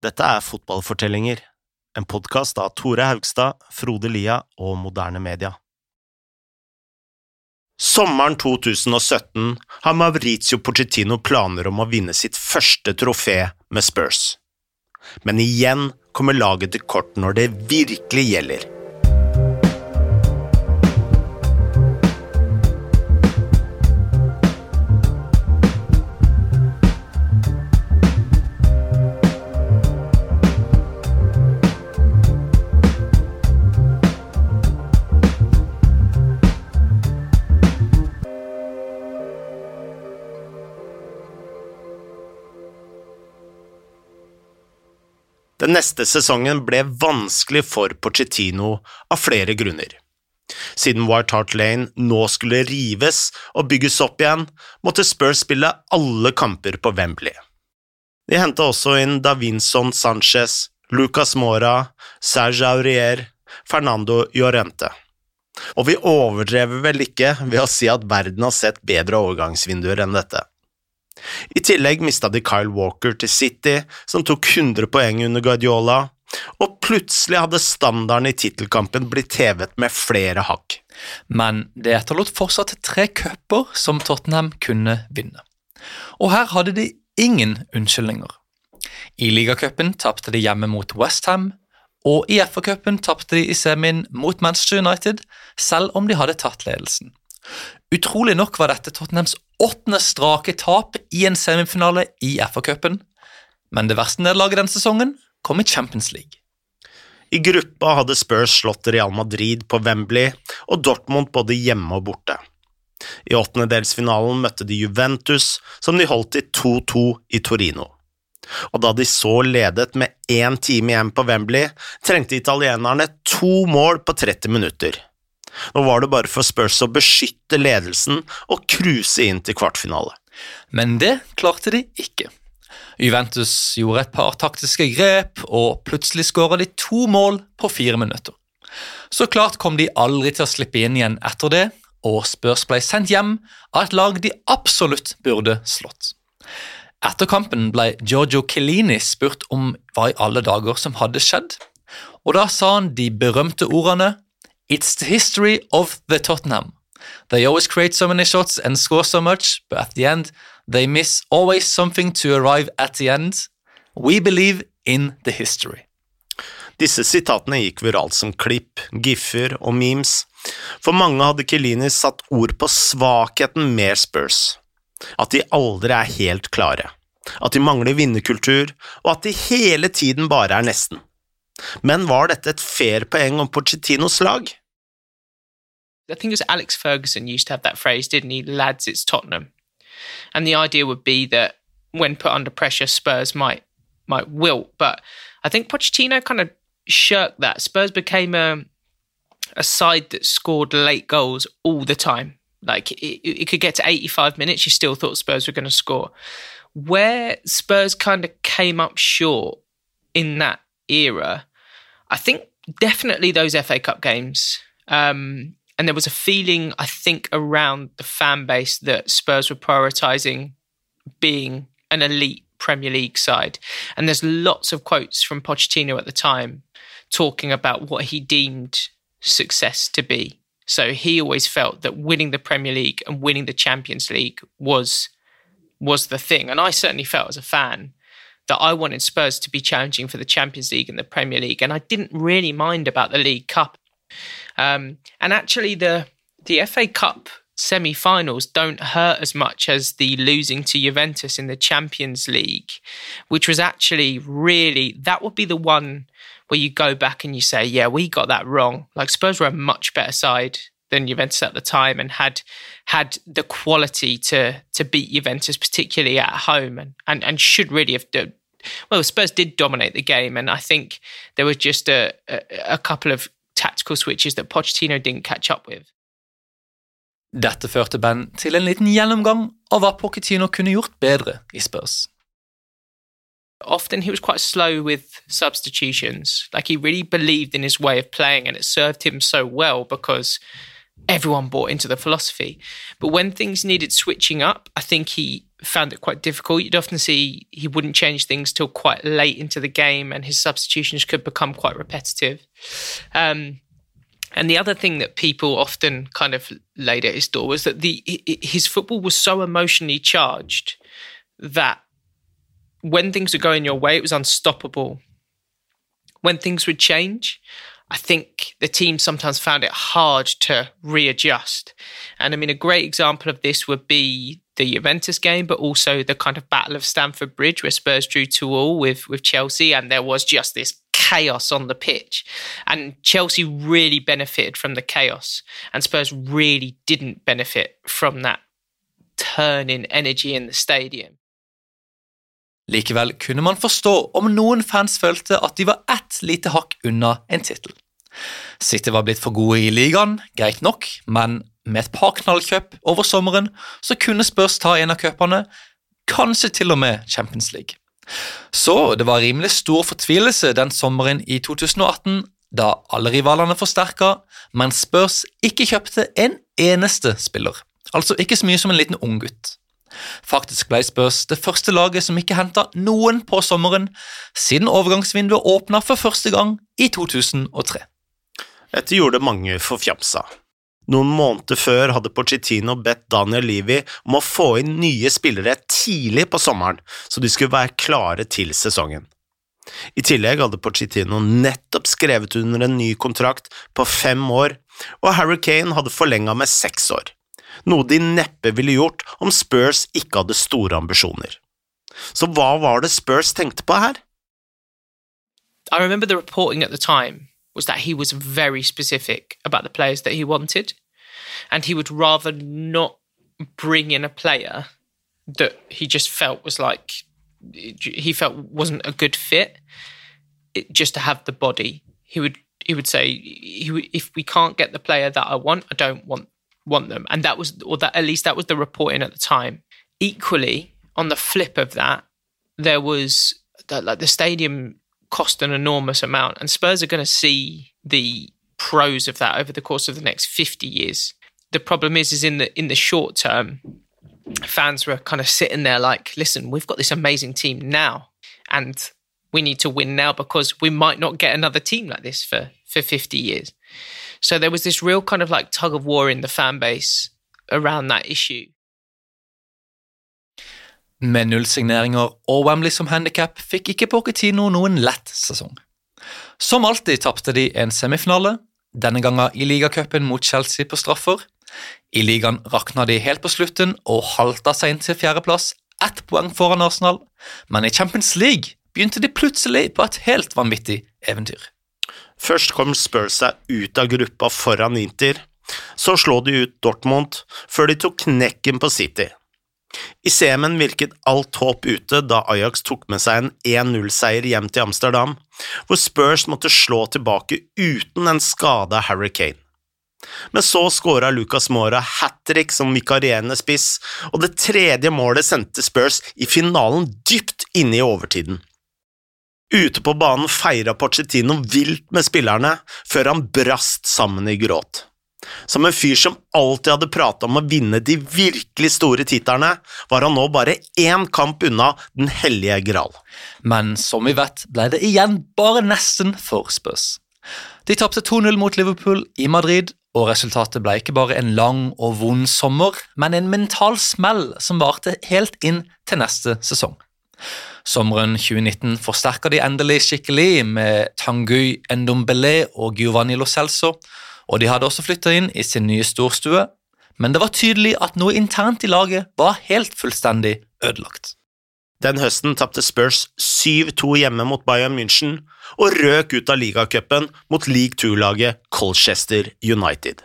Dette er Fotballfortellinger, en podkast av Tore Haugstad, Frode Lia og Moderne Media. Sommeren 2017 har Maurizio Pochettino planer om å vinne sitt første trofé med Spurs. Men igjen kommer laget til kort når det virkelig gjelder. Den neste sesongen ble vanskelig for Pochettino av flere grunner. Siden White Hart Lane nå skulle rives og bygges opp igjen, måtte Spurs spille alle kamper på Wembley. De henta også inn Davinson Sanchez, Lucas Mora, Serge Aurier, Fernando Llorente. Og vi overdrever vel ikke ved å si at verden har sett bedre overgangsvinduer enn dette. I tillegg mista de Kyle Walker til City, som tok 100 poeng under Guardiola, og plutselig hadde standarden i tittelkampen blitt hevet med flere hakk. Men det etterlot fortsatt tre cuper som Tottenham kunne vinne. Og her hadde de ingen unnskyldninger. I ligacupen tapte de hjemme mot Westham, og i FA-cupen tapte de i semien mot Manchester United, selv om de hadde tatt ledelsen. Utrolig nok var dette Tottenhams åttende strake tap i en semifinale i FA-cupen, men det verste nederlaget den sesongen kom i Champions League. I gruppa hadde Spurs slått Real Madrid på Wembley og Dortmund både hjemme og borte. I åttendedelsfinalen møtte de Juventus, som de holdt i 2-2 i Torino. Og da de så ledet med én time igjen på Wembley, trengte italienerne to mål på 30 minutter. Nå var det bare for Spurs å beskytte ledelsen og cruise inn til kvartfinale. Men det klarte de ikke. Juventus gjorde et par taktiske grep, og plutselig skåra de to mål på fire minutter. Så klart kom de aldri til å slippe inn igjen etter det, og Spurs ble sendt hjem av et lag de absolutt burde slått. Etter kampen ble Giorgio Chiellini spurt om hva i alle dager som hadde skjedd, og da sa han de berømte ordene It's the history of the Tottenham. They always create so many shots and score so much, but at the end, they miss always something to arrive at the end. We believe in the history. Disse sitatene gikk viralt som klipp, giffer og memes. For mange hadde Kelini satt ord på svakheten med Spurs. At de aldri er helt klare. At de mangler vinnerkultur, og at de hele tiden bare er nesten. Men var dette et fair poeng om Pochettinos lag? I think it was Alex Ferguson used to have that phrase, didn't he? Lads, it's Tottenham. And the idea would be that when put under pressure, Spurs might might wilt. But I think Pochettino kind of shirked that. Spurs became a a side that scored late goals all the time. Like it, it could get to 85 minutes, you still thought Spurs were going to score. Where Spurs kind of came up short in that era, I think definitely those FA Cup games. Um, and there was a feeling, I think, around the fan base that Spurs were prioritising being an elite Premier League side. And there's lots of quotes from Pochettino at the time talking about what he deemed success to be. So he always felt that winning the Premier League and winning the Champions League was was the thing. And I certainly felt as a fan that I wanted Spurs to be challenging for the Champions League and the Premier League. And I didn't really mind about the League Cup. Um, and actually, the the FA Cup semi-finals don't hurt as much as the losing to Juventus in the Champions League, which was actually really that would be the one where you go back and you say, yeah, we got that wrong. Like Spurs were a much better side than Juventus at the time and had had the quality to to beat Juventus, particularly at home, and and, and should really have done. Well, Spurs did dominate the game, and I think there was just a, a, a couple of tactical switches that Pochettino didn't catch up with. Dette førte Ben til en liten gjennomgang av hva Pochettino kunne gjort bedre i Spurs. Often he was quite slow with substitutions. Like he really believed in his way of playing, and it served him so well because everyone bought into the philosophy. But when things needed switching up, I think he found it quite difficult. You'd often see he wouldn't change things till quite late into the game, and his substitutions could become quite repetitive. Um, and the other thing that people often kind of laid at his door was that the his football was so emotionally charged that when things were going your way, it was unstoppable. When things would change, I think the team sometimes found it hard to readjust. And I mean, a great example of this would be the Juventus game, but also the kind of Battle of Stamford Bridge where Spurs drew 2 all with, with Chelsea, and there was just this chaos on the pitch. And Chelsea really benefited from the chaos, and Spurs really didn't benefit from that turn in energy in the stadium. Likevel kunne man forstå om noen fans følte at de var ett lite hakk unna en tittel. City var blitt for gode i ligaen, greit nok, men med et par knallkjøp over sommeren så kunne Spurs ta en av cupene, kanskje til og med Champions League. Så det var rimelig stor fortvilelse den sommeren i 2018 da alle rivalene forsterka, men Spurs ikke kjøpte en eneste spiller. Altså ikke så mye som en liten unggutt. Faktisk ble Spurs det første laget som ikke henta noen på sommeren, siden overgangsvinduet åpna for første gang i 2003. Dette gjorde mange forfjamsa. Noen måneder før hadde Pochettino bedt Daniel Livi om å få inn nye spillere tidlig på sommeren, så de skulle være klare til sesongen. I tillegg hadde Pochettino nettopp skrevet under en ny kontrakt på fem år, og Harry Kane hadde forlenga med seks år noe de neppe ville gjort om Spurs ikke hadde store ambisjoner. Så hva var det Spurs tenkte på her? I remember the reporting at the time was that he was very specific about the players that he wanted, and he would rather not bring in a player that he just felt was like he felt wasn't a good fit it, just to have the body he would he would say he would, if we can't get the player that I want I don't want want them. And that was, or that at least that was the reporting at the time. Equally, on the flip of that, there was that like the stadium cost an enormous amount, and Spurs are going to see the pros of that over the course of the next 50 years. The problem is, is in the in the short term, fans were kind of sitting there like, listen, we've got this amazing team now, and we need to win now because we might not get another team like this for for 50 years. So there was this real kind of like tug of war in the fan base around that issue. Med null signeringer og Wembley som handikap fikk ikke Pochettino noen lett sesong. Som alltid tapte de en semifinale, denne gangen i ligacupen mot Chelsea på straffer. I ligaen rakna de helt på slutten og halta seg inn til fjerdeplass, ett poeng foran Arsenal, men i Champions League begynte de plutselig på et helt vanvittig eventyr. Først kom Spurs seg ut av gruppa foran Inter, så slå de ut Dortmund, før de tok knekken på City. I CM-en virket alt håp ute da Ajax tok med seg en 1-0-seier hjem til Amsterdam, hvor Spurs måtte slå tilbake uten en skada Harry Kane. Men så skåra Lucas Mora hat trick som vikarierende spiss, og det tredje målet sendte Spurs i finalen dypt inne i overtiden. Ute på banen feira Pochettino vilt med spillerne, før han brast sammen i gråt. Som en fyr som alltid hadde prata om å vinne de virkelig store titlene, var han nå bare én kamp unna Den hellige gral. Men som vi vet, ble det igjen bare nesten for Spurs. De tapte 2-0 mot Liverpool i Madrid, og resultatet ble ikke bare en lang og vond sommer, men en mental smell som varte helt inn til neste sesong. Sommeren 2019 forsterka de endelig skikkelig med Tanguy Endombele og Giovanni Lo Celso, og de hadde også flytta inn i sin nye storstue, men det var tydelig at noe internt i laget var helt fullstendig ødelagt. Den høsten tapte Spurs 7-2 hjemme mot Bayern München og røk ut av ligacupen mot league 2-laget Colchester United.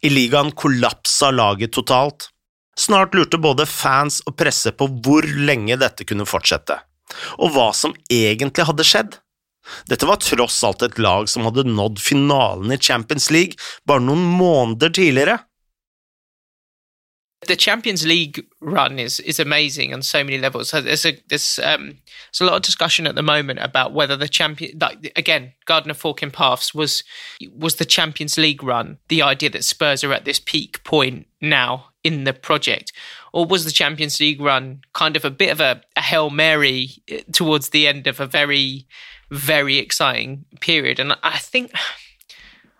I ligaen kollapsa laget totalt, Snart lurte både fans og presse på hvor lenge dette kunne fortsette, og hva som egentlig hadde skjedd. Dette var tross alt et lag som hadde nådd finalen i Champions League bare noen måneder tidligere. the Champions League run is is amazing on so many levels. So there's a there's um there's a lot of discussion at the moment about whether the champion like again Gardener Forking Paths was was the Champions League run the idea that Spurs are at this peak point now in the project, or was the Champions League run kind of a bit of a, a hail mary eh, towards the end of a very, very exciting period? And I think.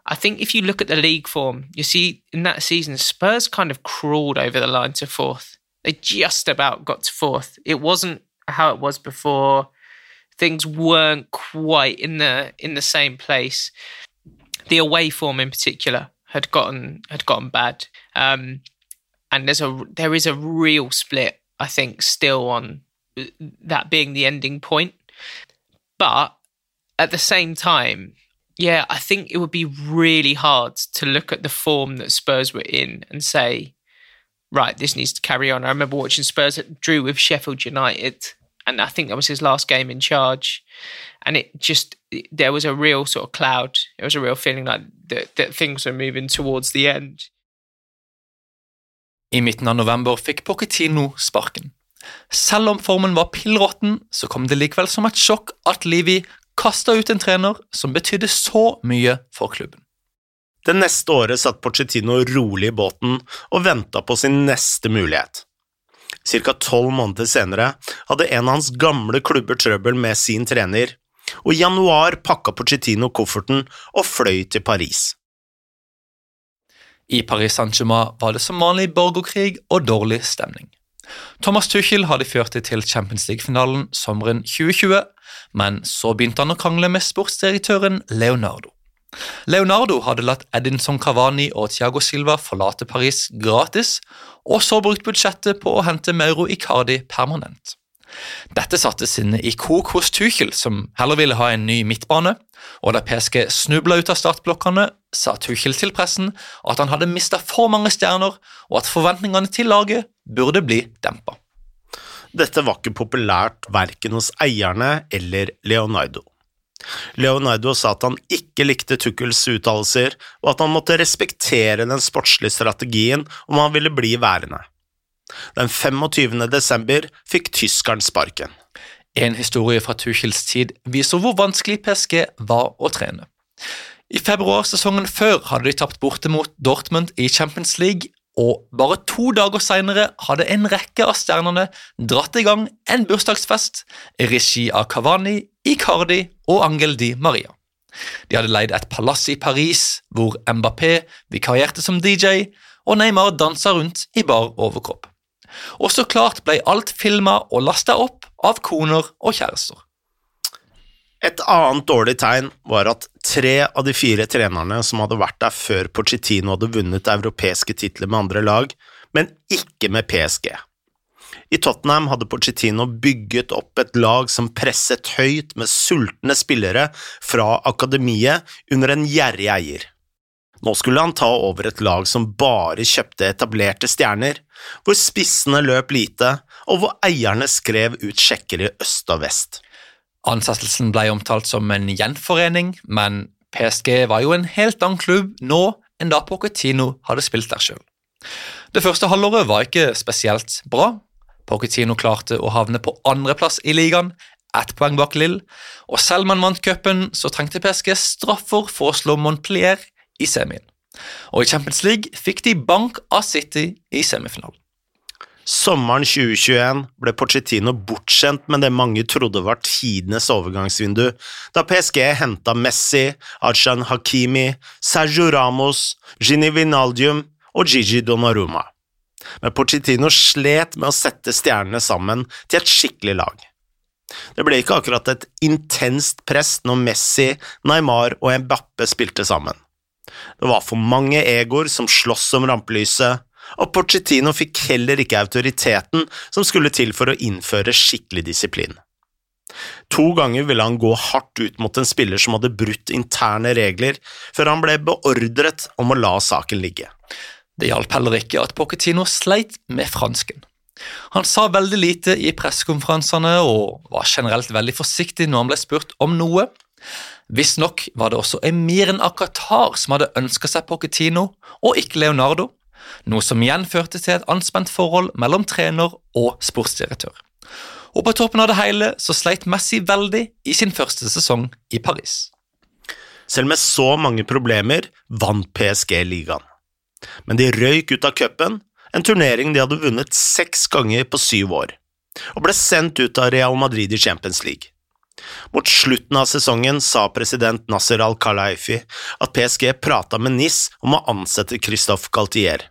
I think if you look at the league form, you see in that season, Spurs kind of crawled over the line to fourth. They just about got to fourth. It wasn't how it was before. Things weren't quite in the in the same place. The away form in particular had gotten had gotten bad. Um, and there's a there is a real split, I think, still on that being the ending point. But at the same time, yeah, I think it would be really hard to look at the form that Spurs were in and say, right, this needs to carry on. I remember watching Spurs drew with Sheffield United, and I think that was his last game in charge. And it just, there was a real sort of cloud. It was a real feeling like that, that things were moving towards the end. I midten av november fikk Pochettino sparken. Selv om formen var pillråtten, så kom det likevel som et sjokk at Livi kasta ut en trener som betydde så mye for klubben. Det neste året satt Pochettino rolig i båten og venta på sin neste mulighet. Cirka tolv måneder senere hadde en av hans gamle klubber trøbbel med sin trener, og i januar pakka Pochettino kofferten og fløy til Paris. I Paris Saint-Germain var det som vanlig borgerkrig og dårlig stemning. Thomas Tuchel hadde ført det til Champions League-finalen sommeren 2020, men så begynte han å krangle med sportsdirektøren Leonardo. Leonardo hadde latt Edinson Cavani og Thiago Silva forlate Paris gratis, og så brukt budsjettet på å hente Mauro Icardi permanent. Dette satte sinnet i kok hos Tuchel, som heller ville ha en ny midtbane, og da PSG snubla ut av startblokkene, sa Tuchel til pressen at han hadde mista for mange stjerner, og at forventningene til laget burde bli dempa. Dette var ikke populært verken hos eierne eller Leonardo. Leonardo sa at han ikke likte Tuchels uttalelser, og at han måtte respektere den sportslige strategien om han ville bli værende. Den 25. desember fikk tyskeren sparken. En historie fra Tuchels tid viser hvor vanskelig PSG var å trene. I februar sesongen før hadde de tapt borte mot Dortmund i Champions League, og bare to dager senere hadde en rekke av stjernene dratt i gang en bursdagsfest i regi av Cavani, Icardi og Angel Di Maria. De hadde leid et palass i Paris, hvor Mbappé vikarierte som DJ, og Neymar dansa rundt i bar overkropp. Og så klart ble alt filma og lasta opp av koner og kjærester. Et annet dårlig tegn var at tre av de fire trenerne som hadde vært der før Pochettino hadde vunnet europeiske titler med andre lag, men ikke med PSG. I Tottenham hadde Pochettino bygget opp et lag som presset høyt med sultne spillere fra akademiet under en gjerrig eier. Nå skulle han ta over et lag som bare kjøpte etablerte stjerner, hvor spissene løp lite, og hvor eierne skrev ut sjekker i øst og vest. Ansettelsen ble omtalt som en gjenforening, men PSG var jo en helt annen klubb nå enn da Pochettino hadde spilt der sjøl. Det første halvåret var ikke spesielt bra. Pochettino klarte å havne på andreplass i ligaen, ett poeng bak Lill, og selv om han vant cupen, så trengte PSG straffer for å slå Montpellier i semien. Og i Champions League fikk de bank av City i semifinalen. Sommeren 2021 ble Pochettino bortskjemt med det mange trodde var tidenes overgangsvindu, da PSG henta Messi, Arjan Hakimi, Sergio Ramos, Gini Vinaldium og Gigi Donnarumma. Men Pochettino slet med å sette stjernene sammen til et skikkelig lag. Det ble ikke akkurat et intenst press når Messi, Neymar og Mbappe spilte sammen. Det var for mange egoer som sloss om rampelyset, og Pochettino fikk heller ikke autoriteten som skulle til for å innføre skikkelig disiplin. To ganger ville han gå hardt ut mot en spiller som hadde brutt interne regler, før han ble beordret om å la saken ligge. Det hjalp heller ikke at Pochettino sleit med fransken. Han sa veldig lite i pressekonferansene og var generelt veldig forsiktig når han ble spurt om noe. Visstnok var det også emiren av Qatar som hadde ønska seg Pochettino, og ikke Leonardo, noe som igjen førte til et anspent forhold mellom trener og sportsdirektør. Og på toppen av det hele så sleit Messi veldig i sin første sesong i Paris. Selv med så mange problemer vant PSG ligaen. Men de røyk ut av cupen, en turnering de hadde vunnet seks ganger på syv år, og ble sendt ut av Real Madrid i Champions League. Mot slutten av sesongen sa president Nasser Al-Khalaifi at PSG prata med NIS om å ansette Christophe Galtier,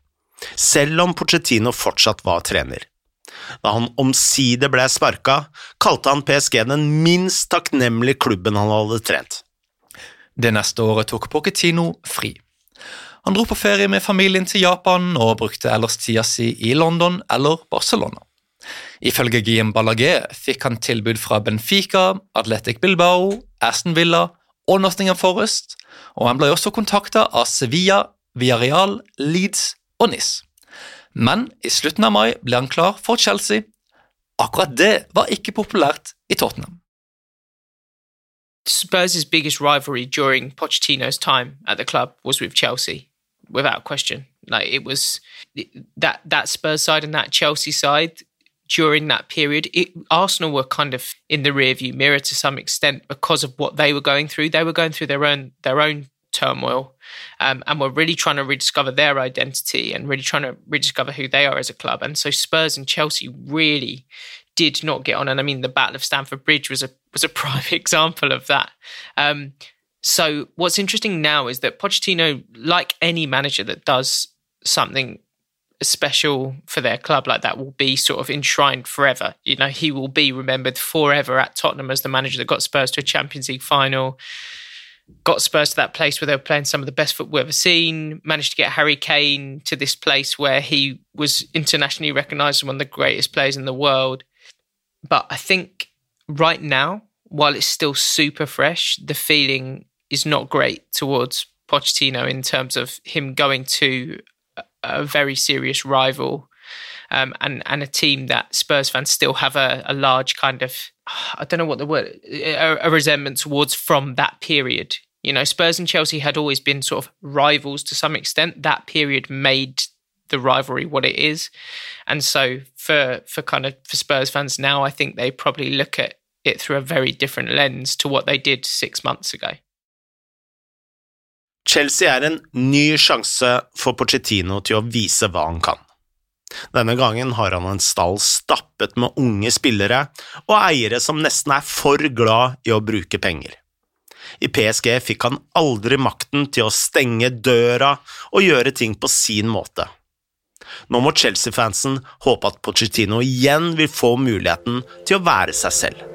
selv om Pochettino fortsatt var trener. Da han omsider ble sparka, kalte han PSG den minst takknemlige klubben han hadde trent. Det neste året tok Pochettino fri. Han dro på ferie med familien til Japan og brukte ellers tida si i London eller Barcelona. Ifølge Guillaume Ballagé fikk han tilbud fra Benfica, Atletic Bilbao, Aston Villa og Nottingham Forest, og han ble også kontakta av Sevilla, Villarreal, Leeds og NIS. Men i slutten av mai ble han klar for Chelsea. Akkurat det var ikke populært i Tottenham. Spurs' biggest rivalry during Pochettino's time at the club was with Chelsea, without question. Like it was that that Spurs side and that Chelsea side during that period. It, Arsenal were kind of in the rearview mirror to some extent because of what they were going through. They were going through their own their own turmoil, um, and were really trying to rediscover their identity and really trying to rediscover who they are as a club. And so Spurs and Chelsea really did not get on. And I mean, the Battle of Stamford Bridge was a was a prime example of that. Um, so what's interesting now is that Pochettino, like any manager that does something special for their club like that will be sort of enshrined forever. You know, he will be remembered forever at Tottenham as the manager that got Spurs to a Champions League final, got Spurs to that place where they were playing some of the best football we've ever seen, managed to get Harry Kane to this place where he was internationally recognised as one of the greatest players in the world. But I think right now, while it's still super fresh, the feeling is not great towards Pochettino in terms of him going to a very serious rival um, and and a team that Spurs fans still have a, a large kind of I don't know what the word a, a, resentment towards from that period. You know, Spurs and Chelsea had always been sort of rivals to some extent. That period made the rivalry what it is, and so for for kind of for Spurs fans now, I think they probably look at it through a very different lens to what they did six months ago. Chelsea er en ny sjanse for Pochettino til å vise hva han kan. Denne gangen har han en stall stappet med unge spillere og eiere som nesten er for glad i å bruke penger. I PSG fikk han aldri makten til å stenge døra og gjøre ting på sin måte. Nå må Chelsea-fansen håpe at Pochettino igjen vil få muligheten til å være seg selv.